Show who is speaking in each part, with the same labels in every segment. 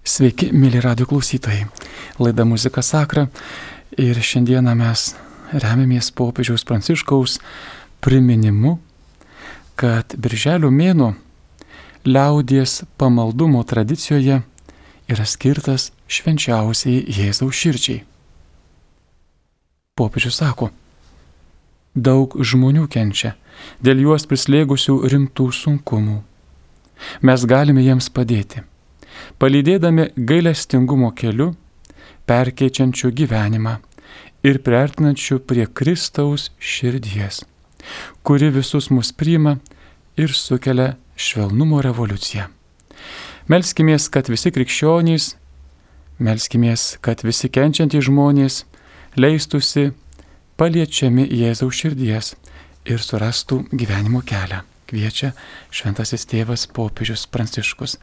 Speaker 1: Sveiki, mėly radio klausytojai. Laida Muzika Sakra ir šiandieną mes remiamės popiežiaus Pranciškaus priminimu, kad birželio mėno liaudies pamaldumo tradicijoje yra skirtas švenčiausiai Jėzaus širdžiai. Popiežius sako, daug žmonių kenčia dėl juos prislėgusių rimtų sunkumų. Mes galime jiems padėti palydėdami gailestingumo keliu, perkeičiančiu gyvenimą ir priartinančiu prie Kristaus širdies, kuri visus mus priima ir sukelia švelnumo revoliuciją. Melskimės, kad visi krikščionys, melskimės, kad visi kenčiantys žmonės leistusi paliečiami Jėzaus širdies ir surastų gyvenimo kelią kviečia šventasis tėvas popiežius Pranciškus.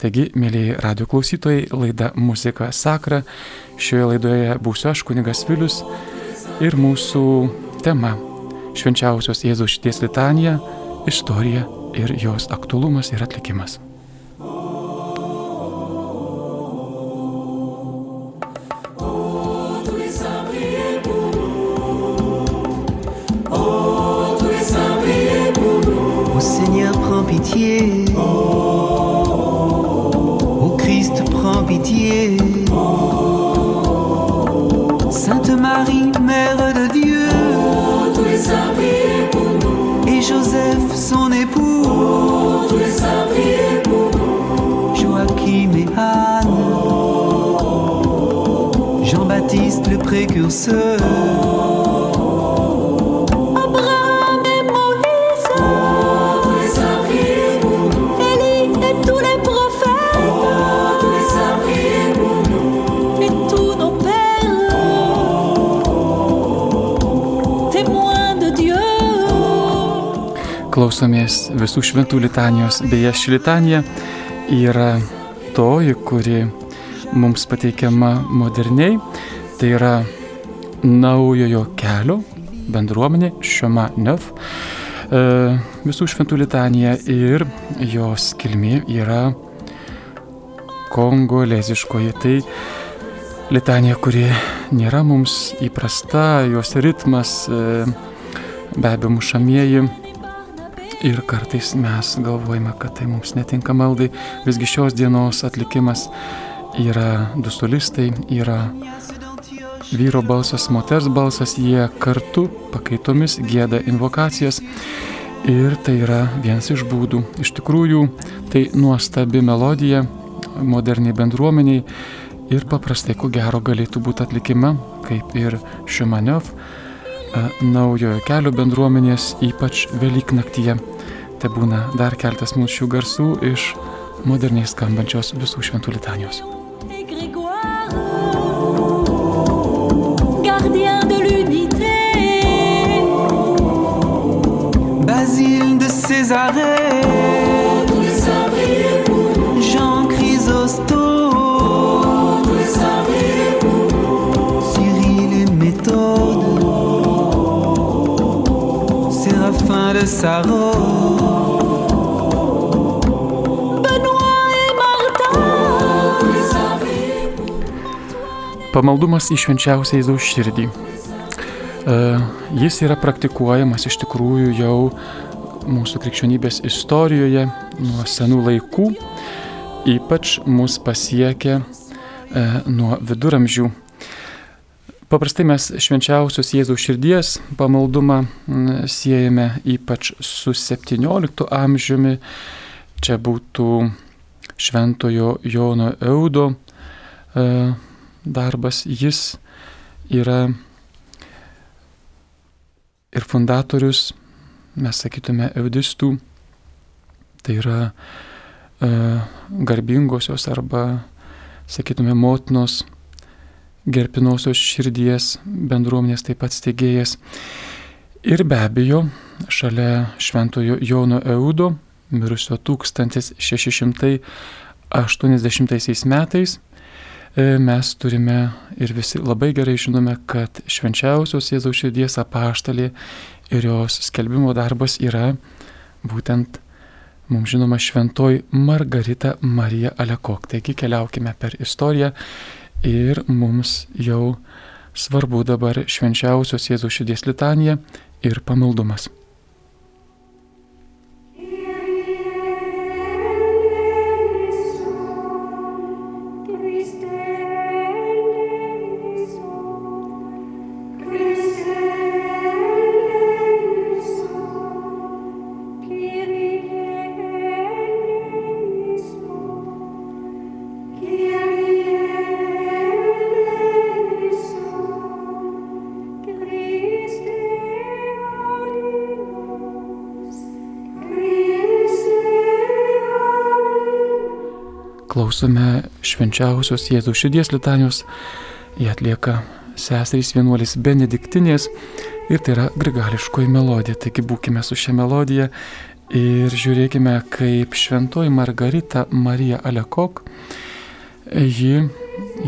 Speaker 1: Taigi, mėlyje radio klausytojai, laida Muzika Sakra. Šioje laidoje būsiu aš, kunigas Vilius, ir mūsų tema - švenčiausios Jėzaus šities litanija, istorija ir jos aktualumas ir atlikimas.
Speaker 2: Pitié. Ô Christ, prends pitié. Sainte Marie, Mère de Dieu. Et Joseph, son époux. Joachim et Anne. Jean-Baptiste, le précurseur.
Speaker 1: Klausomės visų šventų litanijos. Beje, ši litanija yra toji, kuri mums pateikiama moderniai. Tai yra naujojo kelio bendruomenė Šioma Neuf. E, visų šventų litanija ir jos kilmė yra kongoleziškoji. Tai litanija, kuri nėra mums įprasta, jos ritmas, e, be abejo, mušamieji Ir kartais mes galvojame, kad tai mums netinka maldai. Visgi šios dienos atlikimas yra du solistai, yra vyro balsas, moters balsas, jie kartu pakaitomis gėda invokacijas. Ir tai yra vienas iš būdų. Iš tikrųjų, tai nuostabi melodija moderniai bendruomeniai ir paprastai, ko gero, galėtų būti atlikima, kaip ir Šiumaniov, naujojo kelio bendruomenės, ypač Velyknaktyje te būna dar keltas mūsų garsų iš moderniai skambančios visų šventų litanijos.
Speaker 2: Basile de Césarée, Saron.
Speaker 1: Pamaldumas į švenčiausią Jėzaus širdį. E, jis yra praktikuojamas iš tikrųjų jau mūsų krikščionybės istorijoje nuo senų laikų, ypač mus pasiekia e, nuo viduramžių. Paprastai mes švenčiausios Jėzaus širdies pamaldumą siejame ypač su 17 amžiumi. Čia būtų šventojo Jono Eudo e, darbas, jis yra ir fundatorius, mes sakytume, eudistų, tai yra e, garbingosios arba, sakytume, motinos gerpinosios širdies bendruomenės taip pat steigėjas. Ir be abejo, šalia šventojo Jono Eudo, mirusio 1680 metais, E, mes turime ir visi labai gerai žinome, kad švenčiausios Jėzaus širdies apaštalė ir jos skelbimo darbas yra būtent mums žinoma šventoji Margarita Marija Alekok. Taigi keliaukime per istoriją ir mums jau svarbu dabar švenčiausios Jėzaus širdies litanija ir pamaldumas. Klausome švenčiausios Jėzaus širdies litanijos, jie atlieka seserys vienuolis benediktinės ir tai yra grigališkoji melodija. Taigi būkime su šia melodija ir žiūrėkime, kaip šventoji Margarita Marija Alekok, ji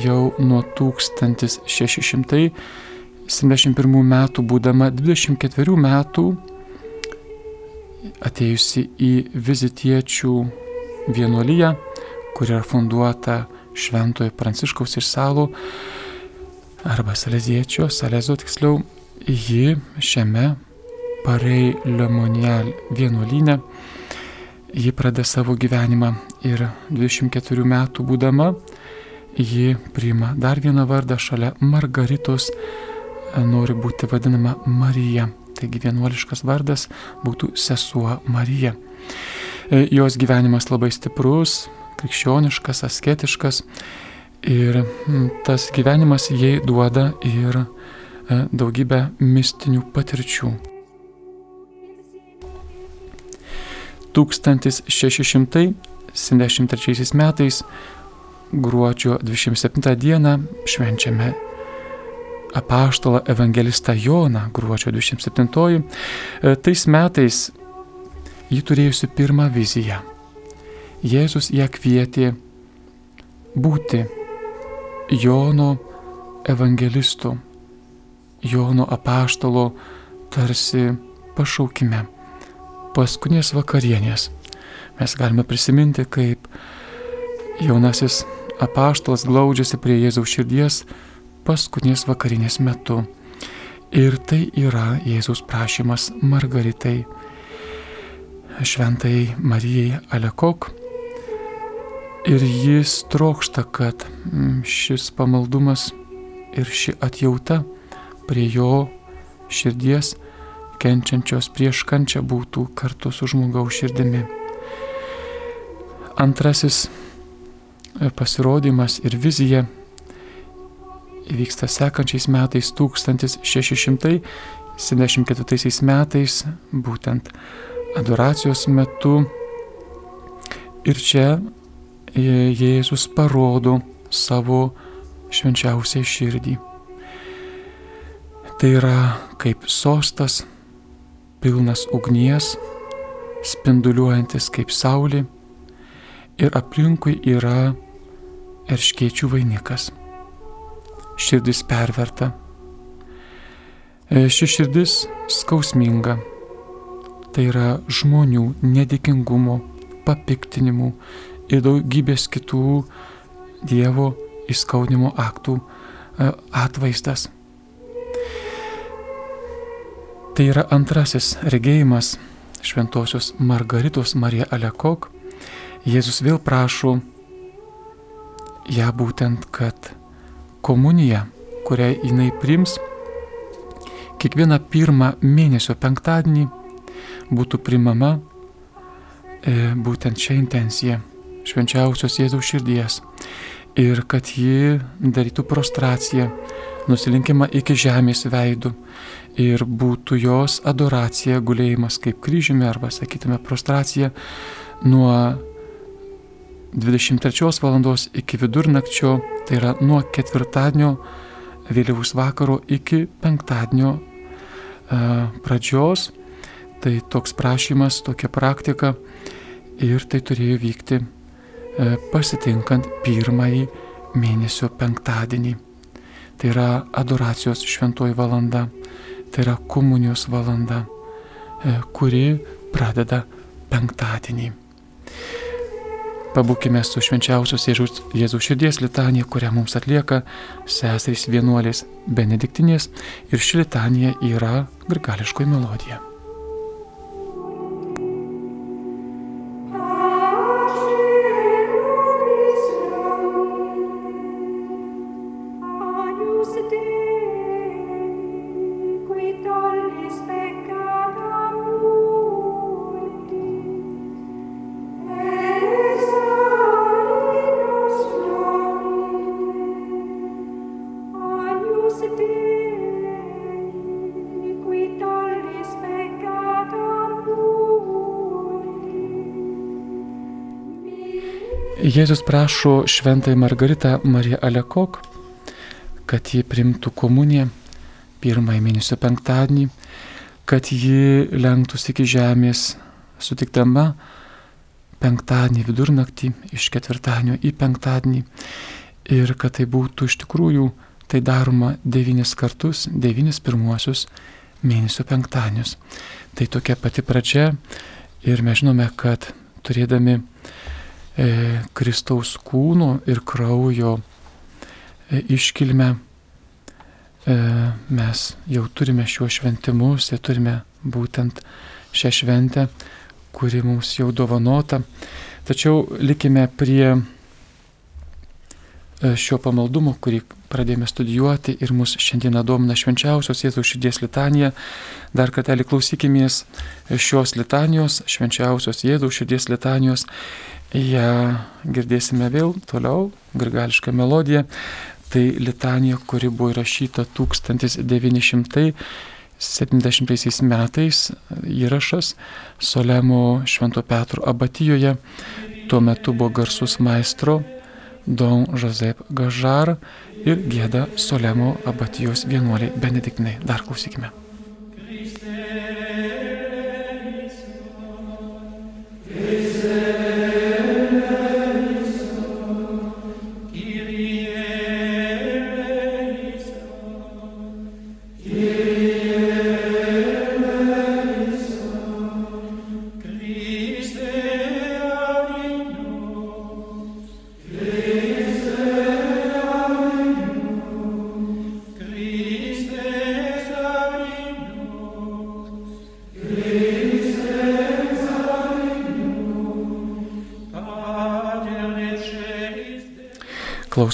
Speaker 1: jau nuo 1671 metų, būdama 24 metų, atėjusi į vizitiečių vienuolyje, kur yra funduota Šventojo Pranciškaus iš salų arba Saleziečio, Salezo tiksliau, ji šiame Parei Lemonial vienuolyne, ji pradeda savo gyvenimą ir 24 metų būdama, ji priima dar vieną vardą šalia Margaritos, nori būti vadinama Marija. Taigi vienuoliškas vardas būtų sesuo Marija. Jos gyvenimas labai stiprus, krikščioniškas, asketiškas ir mm, tas gyvenimas jai duoda ir e, daugybę mistinių patirčių. 1673 metais gruodžio 27 dieną švenčiame apaštalą evangelistą Joną gruodžio 27. E, tais metais jį turėjusi pirmą viziją Jėzus ją kvietė būti Jono evangelistu, Jono apaštalo tarsi pašaukime, paskutinės vakarienės. Mes galime prisiminti, kaip jaunasis apaštalas glaudžiasi prie Jėzaus širdies paskutinės vakarienės metu. Ir tai yra Jėzaus prašymas Margaritai, šventai Marijai Alekok, Ir jis trokšta, kad mm, šis pamaldumas ir ši atjauta prie jo širdies kenčiančios prieš kančią būtų kartu su žmogaus širdimi. Antrasis e, pasirodymas ir vizija įvyksta sekančiais metais 1674 metais, būtent adoracijos metu. Ir čia Jėzus parodo savo švenčiausią širdį. Tai yra kaip sostas, pilnas ugnies, spinduliuojantis kaip saulė ir aplinkui yra erškiečių vainikas. Širdis perverta. E, ši širdis skausminga. Tai yra žmonių nedėkingumo, papiktinimų, ir daugybės kitų Dievo įskaudimo aktų e, atvaizdas. Tai yra antrasis regėjimas šventosios Margaritos Marija Alekok. Jėzus vėl prašo ją būtent, kad komunija, kurią jinai prims, kiekvieną pirmą mėnesio penktadienį būtų primama e, būtent šią intenciją švenčiausios Jėzaus širdies ir kad ji darytų prostraciją, nusilinkimą iki žemės veidų ir būtų jos adoracija, gulėjimas kaip kryžiumi arba, sakytume, prostracija nuo 23 val. iki vidurnakčio, tai yra nuo ketvirtadienio vėliavus vakaro iki penktadienio uh, pradžios. Tai toks prašymas, tokia praktika ir tai turėjo vykti E, pasitinkant pirmąjį mėnesio penktadienį. Tai yra adoracijos šventoji valanda, tai yra komunijos valanda, e, kuri pradeda penktadienį. Pabūkime su švenčiausios Jėzaus širdies litanija, kurią mums atlieka seserys vienuolės Benediktinės ir ši litanija yra grigališkoji melodija. Jėzus prašo šventąją Margaritą Mariją Alekok, kad ji primtų komuniją pirmąjį mėnesio penktadienį, kad ji lenktųsi iki žemės sutiktama penktadienį vidurnaktį iš ketvirtadienio į penktadienį ir kad tai būtų iš tikrųjų tai daroma devynis kartus, devynis pirmuosius mėnesio penktadienius. Tai tokia pati pradžia ir mes žinome, kad turėdami e, Kristaus kūno ir kraujo e, iškilmę e, mes jau turime šiuos šventimus ir turime būtent šią šventę, kuri mums jau dovanota. Tačiau likime prie šio pamaldumo, kurį pradėjome studijuoti ir mus šiandieną domina švenčiausios Jėzaus širdies litanija. Dar kartelį klausykimės šios litanijos, švenčiausios Jėzaus širdies litanijos ją girdėsime vėl toliau, grigališką melodiją. Tai litanija, kuri buvo įrašyta 1970 metais, įrašas Solemo Švento Petro abatijoje. Tuo metu buvo garsus maestro Don Josep Gažar ir gėda Solemo abatijos vienuoliai benediktinai. Dar klausykime.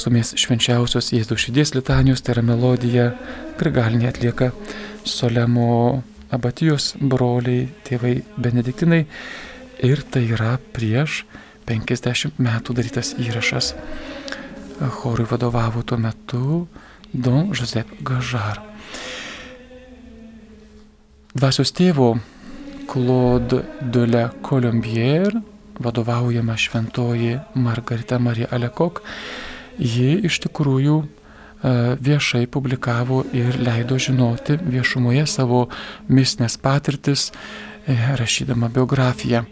Speaker 1: Klausomės švenčiausios Jėzaus širdies litanijos, tai yra melodija, grigalinė atlieka Solemo abatijos broliai, tėvai benediktinai ir tai yra prieš 50 metų darytas įrašas. Chorui vadovavo tuo metu Don Josep Gažar. Dvasios tėvo Claude de la Colombière vadovaujama šventoji Margarita Marija Alekok ji iš tikrųjų e, viešai publikavo ir leido žinoti viešumoje savo mistinės patirtis, e, rašydama biografiją.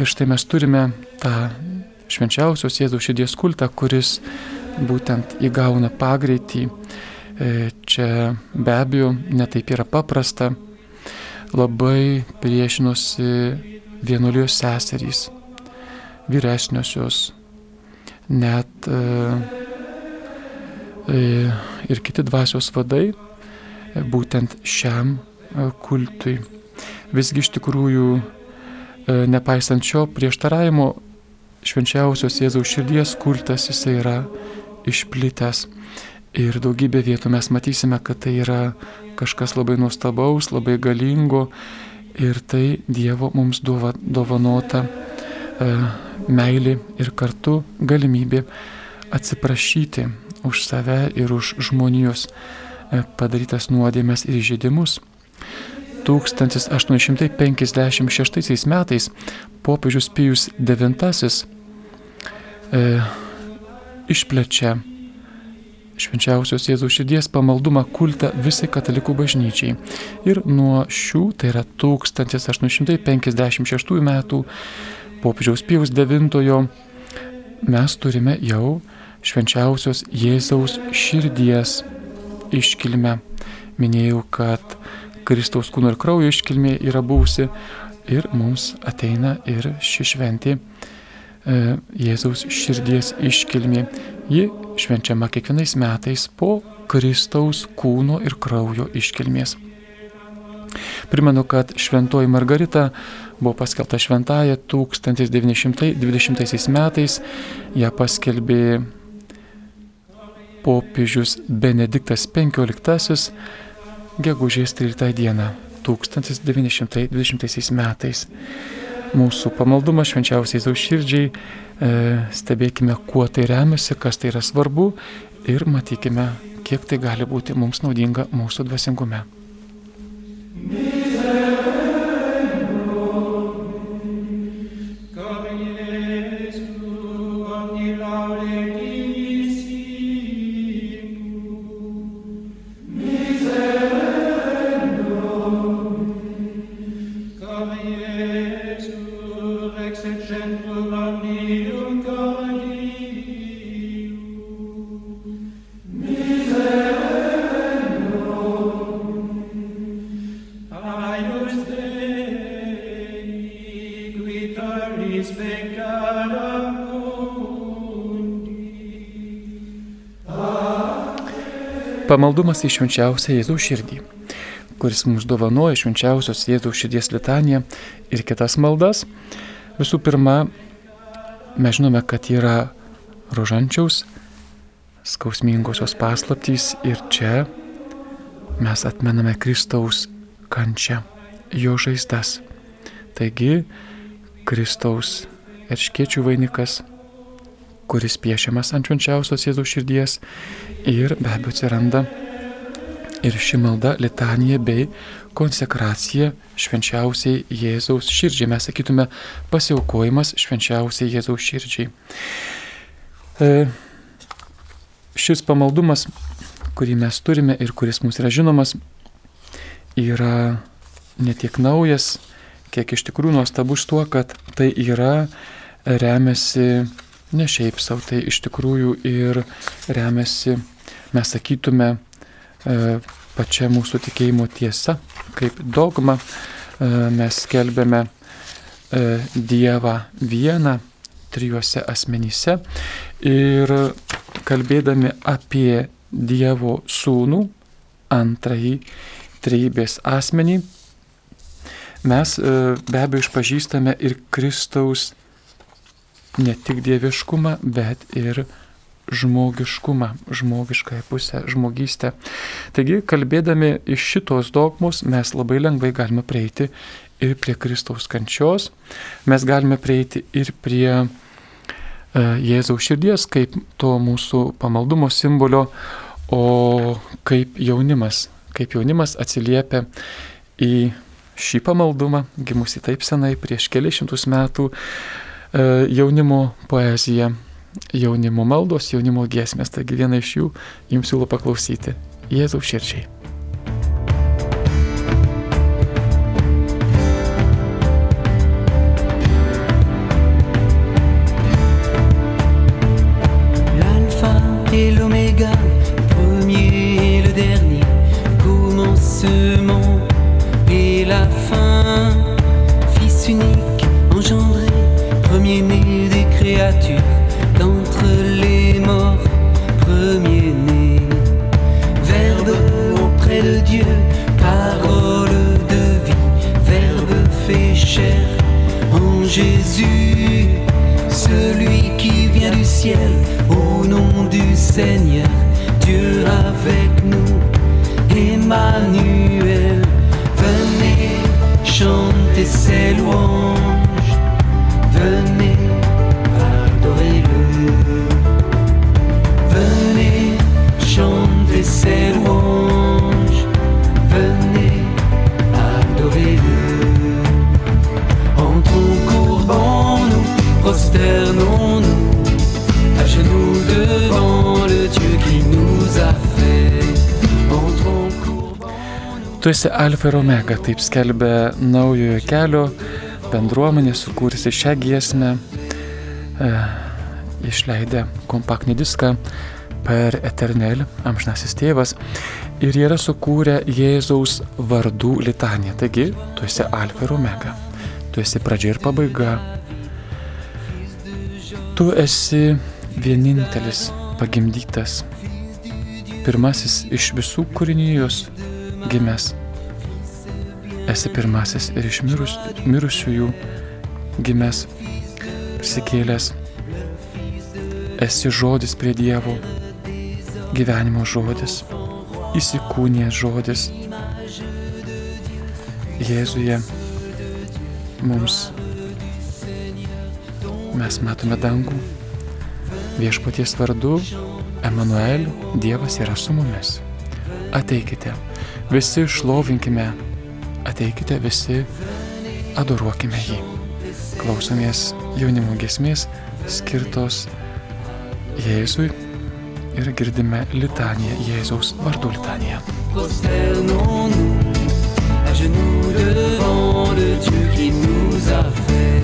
Speaker 1: Ir štai mes turime tą švenčiausios Jėzaus širdies kultą, kuris būtent įgauna pagreitį. E, čia be abejo netaip yra paprasta. Labai priešinosi vienuolijos seserys, vyresniosios, net e, e, ir kiti dvasios vadai e, būtent šiam kultui. Visgi iš tikrųjų, nepaisant šio prieštaravimo, švenčiausios Jėzaus širdies kultas jisai yra išplitęs. Ir daugybė vietų mes matysime, kad tai yra kažkas labai nuostabaus, labai galingo ir tai Dievo mums dovanota meilė ir kartu galimybė atsiprašyti už save ir už žmonijos e, padarytas nuodėmės ir žaidimus. 1856 metais popiežius Pijus IX e, išplečia švenčiausios Jėzaus širdies pamaldumą kultą visai katalikų bažnyčiai. Ir nuo šių, tai yra 1856 metų, popiežiaus Pijaus IX mes turime jau švenčiausios Jėzaus širdies iškilmę. Minėjau, kad Kristaus kūno ir kraujo iškilmė yra buvusi ir mums ateina ir ši šventė e, Jėzaus širdies iškilmė. Ji švenčiama kiekvienais metais po Kristaus kūno ir kraujo iškilmės. Primenu, kad šventoji Margarita buvo paskelbta šventąją 1920 metais, ją paskelbė popiežius Benediktas XV gegužės 13 dieną 1920 metais. Mūsų pamaldumas švenčiausiai zauširdžiai, e, stebėkime, kuo tai remiasi, kas tai yra svarbu ir matykime, kiek tai gali būti mums naudinga mūsų dvasingume. Pamaldumas į švenčiausią Jėzaus širdį, kuris mums dovanoja švenčiausios Jėzaus širdies litaniją ir kitas maldas. Visų pirma, mes žinome, kad yra rožančiaus skausmingosios paslaptys ir čia mes atmename Kristaus kančią, jo žaizdas. Taigi, Kristaus erškiečių vainikas, kuris piešiamas ant švenčiausios Jėzaus širdies ir be abejo atsiranda ir ši malda litanija bei konsekracija švenčiausiai Jėzaus širdžiai. Mes sakytume pasiaukojimas švenčiausiai Jėzaus širdžiai. E, šis pamaldumas, kurį mes turime ir kuris mums yra žinomas, yra ne tiek naujas, kiek iš tikrųjų nuostabus tuo, kad tai yra remiasi ne šiaip savo, tai iš tikrųjų ir remiasi, mes sakytume, e, pačia mūsų tikėjimo tiesa, kaip dogma e, mes skelbėme e, Dievą vieną trijuose asmenyse ir kalbėdami apie Dievo sūnų, antrąjį trejybės asmenį, mes be abejo išpažįstame ir Kristaus ne tik dieviškumą, bet ir žmogiškumą, žmogiškąją pusę, žmogystę. Taigi, kalbėdami iš šitos dogmos, mes labai lengvai galime prieiti ir prie Kristaus kančios, mes galime prieiti ir prie e, Jėzaus širdies, kaip to mūsų pamaldumo simbolio, o kaip jaunimas, kaip jaunimas atsiliepia į šį pamaldumą, gimusi taip senai, prieš kelišimtus metų, jaunimo poezija, jaunimo maldos, jaunimo giesmės. Taigi vieną iš jų jums siūlau paklausyti. Jėzaus širdžiai.
Speaker 2: De Dieu, parole de vie, Verbe fait chair en Jésus, celui qui vient du ciel, au nom du Seigneur,
Speaker 1: esi Alfa ir Omega, taip skelbia naujojo kelio bendruomenė sukūrusi šią giesmę, e, išleidę kompaktinį diską per Eternel, amžinasis tėvas, ir jie yra sukūrę Jėzaus vardų litaniją. Taigi, tu esi Alfa ir Omega, tu esi pradžia ir pabaiga. Tu esi vienintelis pagimdytas, pirmasis iš visų kūrinijos gimęs. Esi pirmasis ir iš mirus, mirusiųjų gimęs, prisikėlęs. Esi žodis prie Dievo, gyvenimo žodis, įsikūnės žodis. Jėzuje mums mes matome dangų. Viešpaties vardu Emanuel, Dievas yra su mumis. Ateikite, visi šlovinkime, ateikite visi, adoruokime jį. Klausomės jaunimo gesmės skirtos Jėzui ir girdime litaniją, Jėzaus vardu litaniją.
Speaker 2: Prosternons-nous à genoux devant le Dieu qui nous a fait.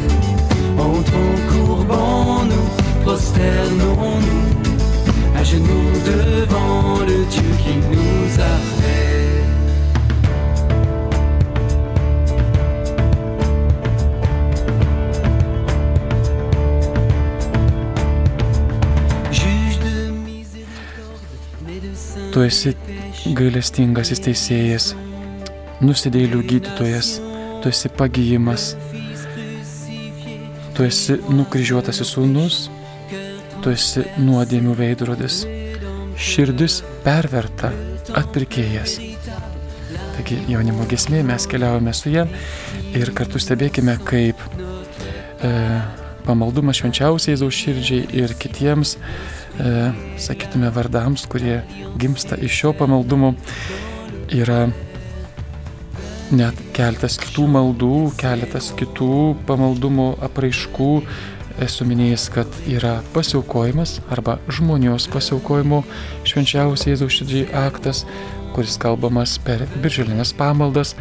Speaker 1: Tu esi gailestingasis teisėjas, nusidėlių gydytojas, tu esi pagyjimas, tu esi nukryžiuotasis sūnus, tu esi nuodėmių veidrodis, širdis perverta, atpirkėjas. Taigi jaunimo gesmė mes keliaujame su ją ir kartu stebėkime, kaip e, pamaldumas švenčiausiai Jėzaus širdžiai ir kitiems, e, sakytume, vardams, kurie gimsta iš šio pamaldumo, yra net keletas kitų maldų, keletas kitų pamaldumo apraiškų. Esu minėjęs, kad yra pasiaukojimas arba žmonijos pasiaukojimo švenčiausiai Jėzaus širdžiai aktas, kuris kalbamas per birželinės pamaldas,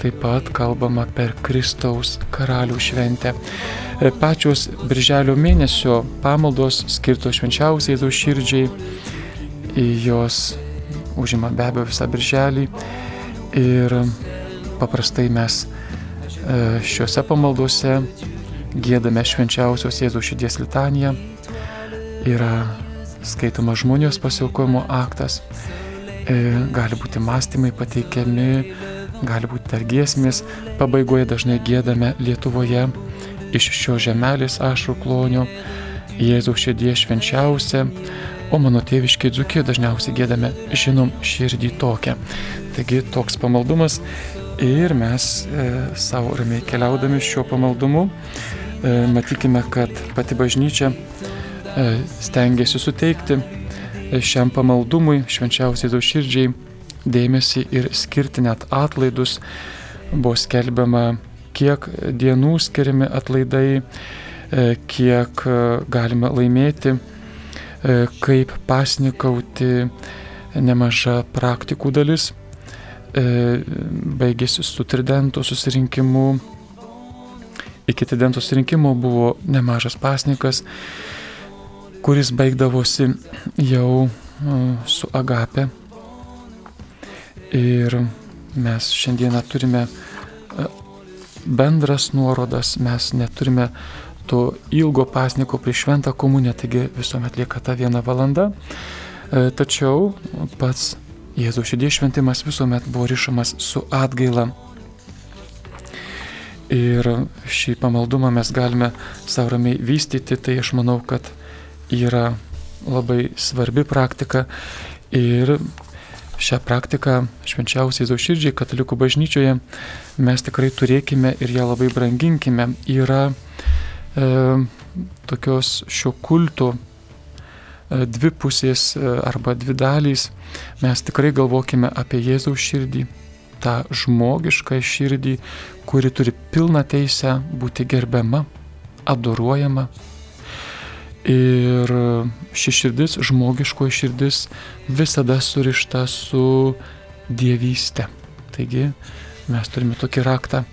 Speaker 1: taip pat kalbama per Kristaus karalių šventę. E, Pačios birželio mėnesio pamaldos skirtos švenčiausiai Jėzaus širdžiai, jos užima be abejo visą birželį ir paprastai mes e, šiuose pamaldose gėdame švenčiausios Jėzaus širdies litaniją, yra skaitoma žmonijos pasiaukojimo aktas, gali būti mąstymai pateikiami, gali būti dar giesmės, pabaigoje dažnai gėdame Lietuvoje iš šio žemelės ašrų klonio, Jėzaus širdie švenčiausia, o mano tėviškiai dzukė dažniausiai gėdame žinom širdį tokią. Taigi toks pamaldumas. Ir mes e, savo ramiai keliaudami šiuo pamaldumu e, matykime, kad pati bažnyčia e, stengiasi suteikti e, šiam pamaldumui, švenčiausiai daug širdžiai, dėmesį ir skirti net atlaidus. Buvo skelbiama, kiek dienų skiriami atlaidai, e, kiek e, galime laimėti, e, kaip pasnikauti, nemaža praktikų dalis baigėsi su tridento susirinkimu. Iki tridento susirinkimo buvo nemažas pasnikas, kuris baigdavosi jau e, su agape. Ir mes šiandieną turime e, bendras nuorodas, mes neturime to ilgo pasniko prieš šventą komuniją, taigi visuomet lieka ta viena valanda. E, Tačiau pats Jėzaus širdies šventimas visuomet buvo rišamas su atgaila. Ir šį pamaldumą mes galime sauramiai vystyti, tai aš manau, kad yra labai svarbi praktika ir šią praktiką švenčiausiai Zauširdžiai katalikų bažnyčioje mes tikrai turėkime ir ją labai branginkime. Yra e, tokios šio kulto e, dvi pusės e, arba dvi dalys. Mes tikrai galvokime apie Jėzaus širdį, tą žmogišką širdį, kuri turi pilną teisę būti gerbiama, adoruojama. Ir ši širdis, žmogiškoji širdis, visada surišta su dievystė. Taigi mes turime tokį raktą.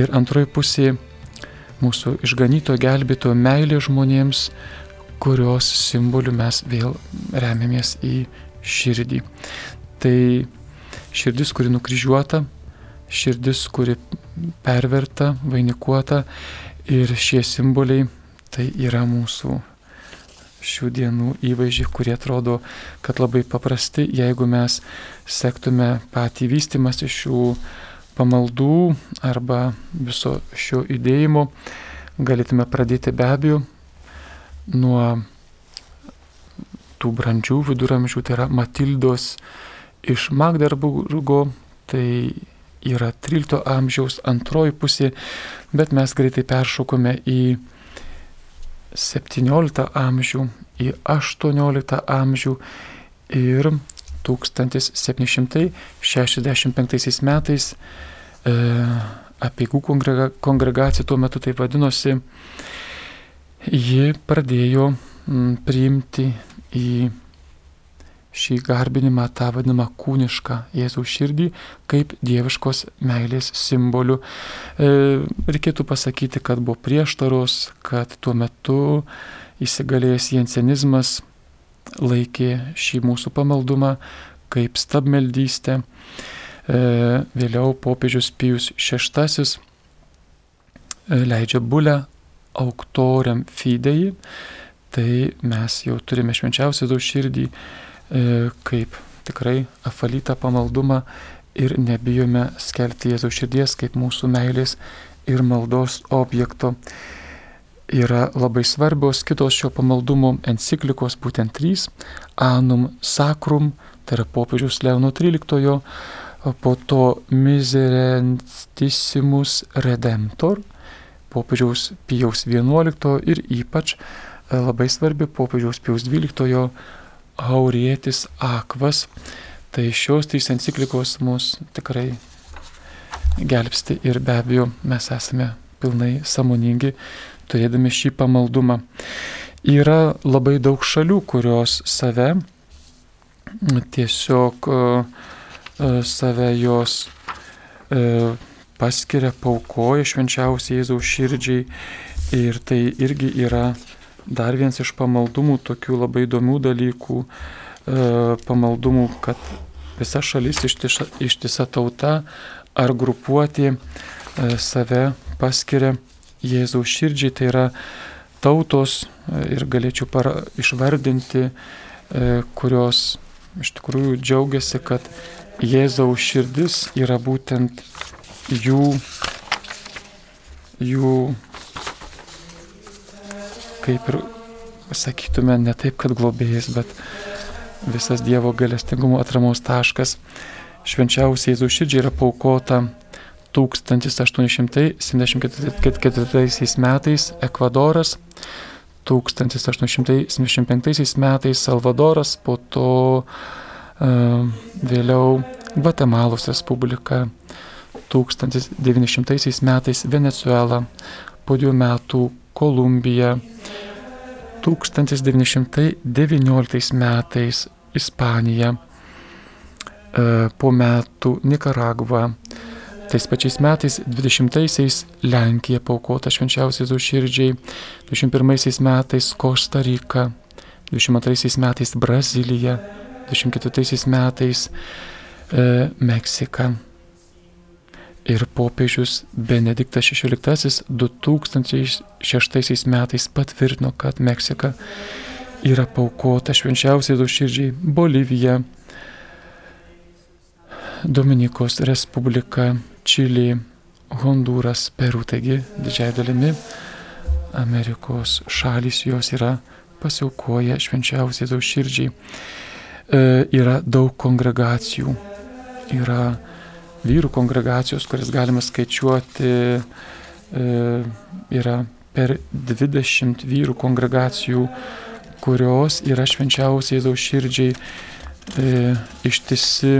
Speaker 1: Ir antroji pusė mūsų išganyto gelbėto meilė žmonėms, kurios simboliu mes vėl remiamės į širdį. Tai širdis, kuri nukryžiuota, širdis, kuri perverta, vainikuota ir šie simboliai tai yra mūsų šių dienų įvaizdžiai, kurie atrodo, kad labai paprasti, jeigu mes sektume patį vystimas iš šių pamaldų arba viso šio judėjimo, galėtume pradėti be abejo nuo tų brandžių viduramžių, tai yra Matildos iš Magdarburgo, tai yra 13 amžiaus antroji pusė, bet mes greitai peršokome į 17 amžių, į 18 amžių ir 1765 metais e, apieigų kongrega, kongregacija tuo metu taip vadinosi, ji pradėjo m, priimti į šį garbinimą, tą vadinamą kūnišką Jėzaus širdį, kaip dieviškos meilės simboliu. E, reikėtų pasakyti, kad buvo prieštaros, kad tuo metu įsigalėjęs jensenizmas laikė šį mūsų pamaldumą kaip stabmeldystę. E, vėliau popiežius Pijus VI e, leidžia bulę auktoriam fidei, tai mes jau turime švenčiausią daug širdį kaip tikrai apvalytą pamaldumą ir nebijome skelbti Jėzaus širdies kaip mūsų meilės ir maldos objekto. Yra labai svarbios kitos šio pamaldumo enciklikos, būtent trys - Anum Sacrum, tai yra popiežius Leono XIII, po to Miserentissimus Redemptor, popiežiaus Pijaus XI ir ypač e, labai svarbi popiežiaus Pijaus XII Haurietis Akvas. Tai šios trys enciklikos mus tikrai gelbsti ir be abejo mes esame pilnai samoningi turėdami šį pamaldumą. Yra labai daug šalių, kurios save tiesiog e, e, save jos e, paskiria, paukoja švenčiausiai Jėzaus širdžiai ir tai irgi yra dar vienas iš pamaldumų, tokių labai įdomių dalykų, e, pamaldumų, kad visa šalis ištisa, ištisa tauta ar grupuoti e, save paskiria Jėzaus širdžiai, tai yra tautos e, ir galėčiau para, išvardinti, kurios iš tikrųjų džiaugiasi, kad Jėzaus širdis yra būtent jų, jų kaip ir sakytume, ne taip, kad globėjas, bet visas Dievo galestingumo atramos taškas. Švenčiausiai Jėzaus širdžiai yra paukota 1874 metais Ekvadoras, 1875 metais Salvadoras, po to uh, vėliau Gvatemalos Respublika, 1900 metais Venezuela, po dviejų metų Kolumbija, 1919 metais Ispanija, e, po metų Nikaragva, tais pačiais metais 20-aisiais Lenkija paukota švenčiausiai zu širdžiai, 21 metais Kosta Rika, 22 metais Brazilija, 24 metais e, Meksika. Ir popiežius Benediktas XVI 2006 metais patvirtino, kad Meksika yra paukota švenčiausiai du širdžiai Bolivija, Dominikos Respublika, Čilė, Honduras, Peru, taigi didžiai dalimi Amerikos šalis jos yra pasiaukoję švenčiausiai daug širdžiai. E, yra daug kongregacijų, yra vyrų kongregacijos, kurias galima skaičiuoti, e, yra per 20 vyrų kongregacijų, kurios yra švenčiausiai Jėzaus širdžiai e, ištisi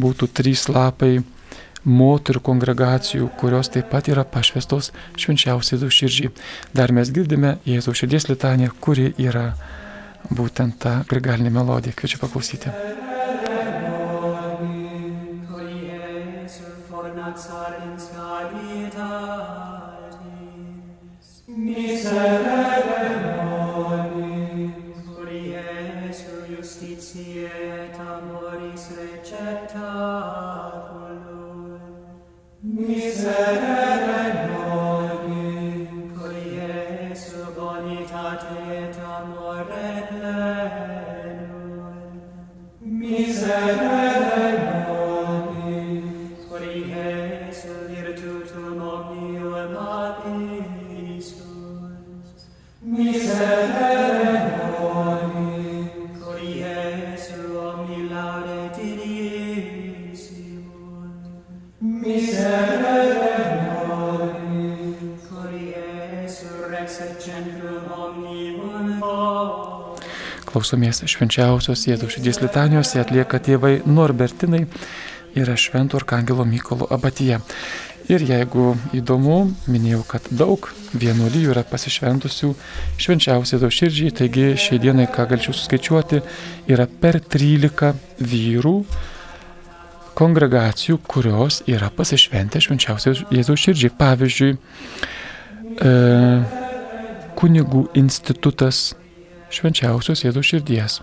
Speaker 1: būtų trys lapai moterų kongregacijų, kurios taip pat yra pašvestos švenčiausiai Jėzaus širdžiai. Dar mes girdime Jėzaus širdies litaniją, kuri yra būtent ta grigalinė melodija. Kviečiu paklausyti. Klausomės švenčiausios Jėzaus širdies litanijos, ją atlieka tėvai Norbertinai yra Švento Arkangelo Mykolo abatyje. Ir jeigu įdomu, minėjau, kad daug vienuolyjų yra pasišventusių švenčiausiai daug širdžiai, taigi šiai dienai, ką galčiau suskaičiuoti, yra per 13 vyrų kongregacijų, kurios yra pasišventę švenčiausiai Jėzaus širdžiai. Pavyzdžiui, e, kunigų institutas švenčiausios Jėzaus širdies.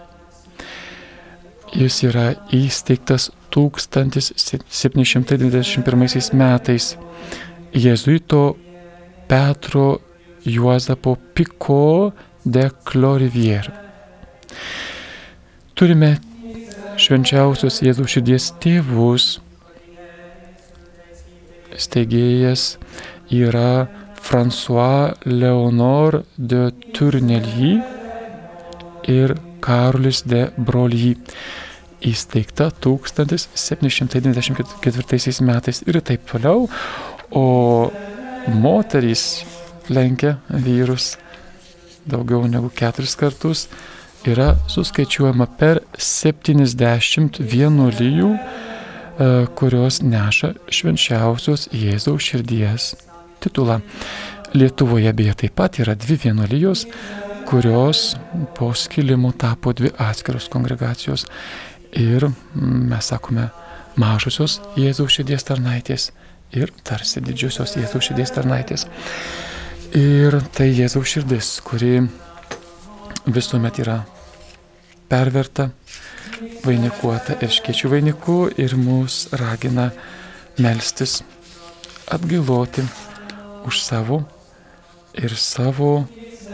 Speaker 1: Jis yra įsteigtas 1721 metais jėzuito Petro Juozapo Piko de Clorivier. Turime švenčiausios Jėzaus širdies tėvus. Steigėjas yra François Leonor de Tournely ir Karolis de Broglie. Įsteigta 1794 metais ir taip toliau, o moterys lenkia vyrus daugiau negu keturis kartus, yra suskaičiuojama per 70 vienuolijų, e, kurios neša švenčiausios Jėzaus širdies titulą. Lietuvoje beje taip pat yra dvi vienuolijos, kurios po skilimu tapo dvi atskiros kongregacijos. Ir mes sakome mažosios Jėzaus širdies tarnaitės ir tarsi didžiosios Jėzaus širdies tarnaitės. Ir tai Jėzaus širdis, kuri visuomet yra perverta, vainikuota iškiečių vainiku ir mus ragina melstis, atgailoti už savo ir savo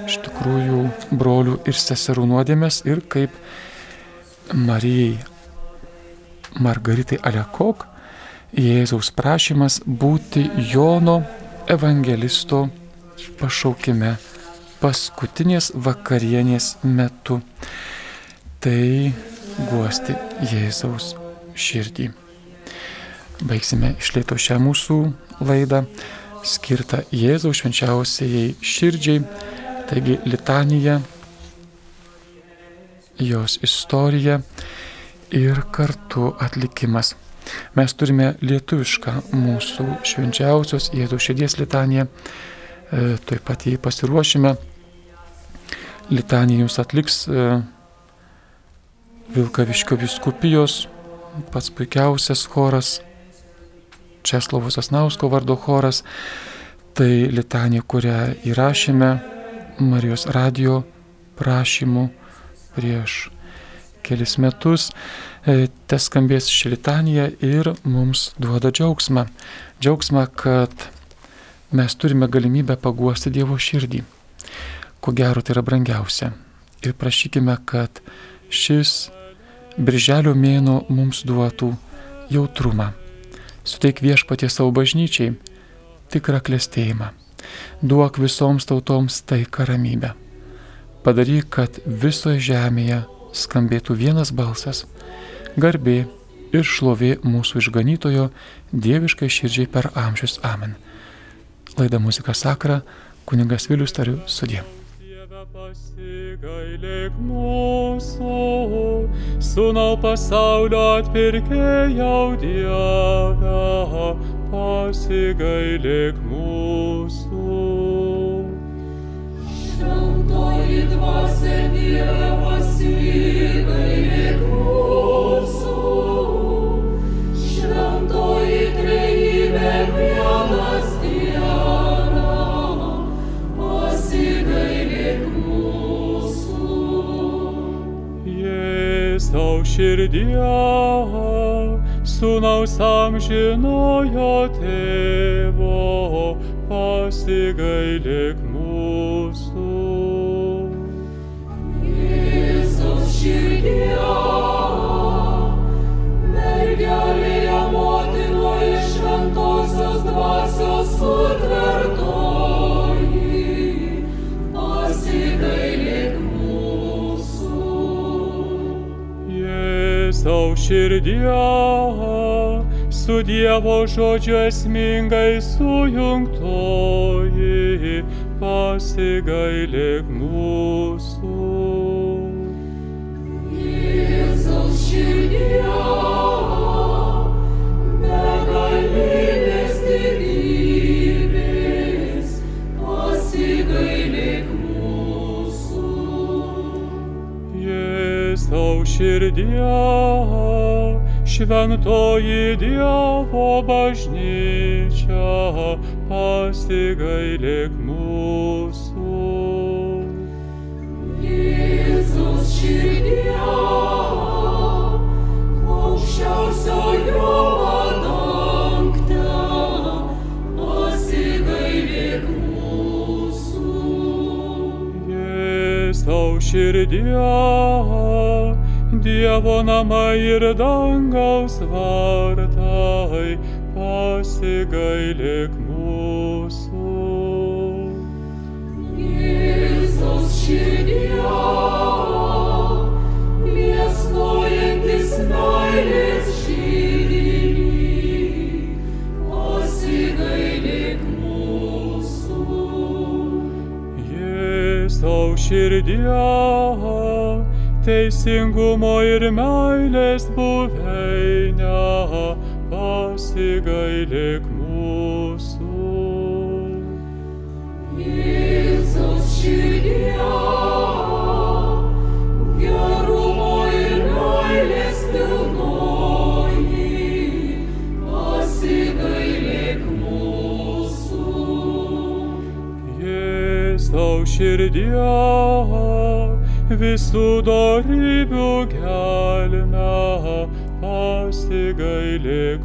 Speaker 1: iš tikrųjų brolių ir seserų nuodėmės ir kaip Marijai Margaritai Alekok Jėzaus prašymas būti Jono evangelisto pašaukime paskutinės vakarienės metu. Tai guosti Jėzaus širdį. Baigsime išlėto šią mūsų laidą skirtą Jėzaus švenčiausiai širdžiai. Taigi litanija, jos istorija ir kartu atlikimas. Mes turime lietuvišką mūsų švenčiausios Jėzaus širdies litaniją. E, taip pat jį pasiruošime. Litanija jums atliks e, Vilkaviškio viskupijos, pats puikiausias choras Česlovo Sasnausko vardo choras. Tai litanija, kurią įrašėme Marijos radio prašymu prieš kelis metus. E, te skambės ši litanija ir mums duoda džiaugsmą. Džiaugsmą, kad mes turime galimybę paguosti Dievo širdį. Ko gero tai yra brangiausia. Ir prašykime, kad šis birželio mėno mums duotų jautrumą Suteik viešpatie savo bažnyčiai tikrą klėstėjimą. Duok visoms tautoms taiką ramybę. Padaryk, kad visoje žemėje skambėtų vienas balsas - garbė ir šlovė mūsų išganytojo dieviškai širdžiai per amžius. Amen. Laida muzika sakra, kuningas Vilius tariu sudė.
Speaker 3: Pasigailėk mūsų, sūnau pasaulio atpirkėjau Dievą, pasigailėk mūsų.
Speaker 4: Šventoji dvasia Dieve pasigailėk
Speaker 3: Jėzau širdie, sūnaus amžinojo tėvo, pasigailėk mūsų.
Speaker 4: Jėzus širdie, mergelėje motinoje šventosios dvasios sutvertoji,
Speaker 3: savo širdie, su Dievo žodžiu esmingai sujungtoji, pasigailėk mūsų.
Speaker 1: Jėzaus širdie, begalinė. Šventoji Dievo bažnyčia, pasigailėk mūsų.
Speaker 2: Jėzus širdie, aukščiausiojo padangte, pasigailėk mūsų.
Speaker 1: Jėzau širdie, Dievo namai ir dangaus vartai, pasigailėk mūsų.
Speaker 2: Jėzus širdie, liesnojantis meilės žydinį, pasigailėk mūsų.
Speaker 1: Jėzau širdie, teisingumo ir meilės buveinė, pasigailėk mūsų.
Speaker 2: Jėzus širdie, gerumo ir meilės pilnoji, pasigailėk mūsų.
Speaker 1: Jėzau širdie, visų dorybių gelme, pasigailėk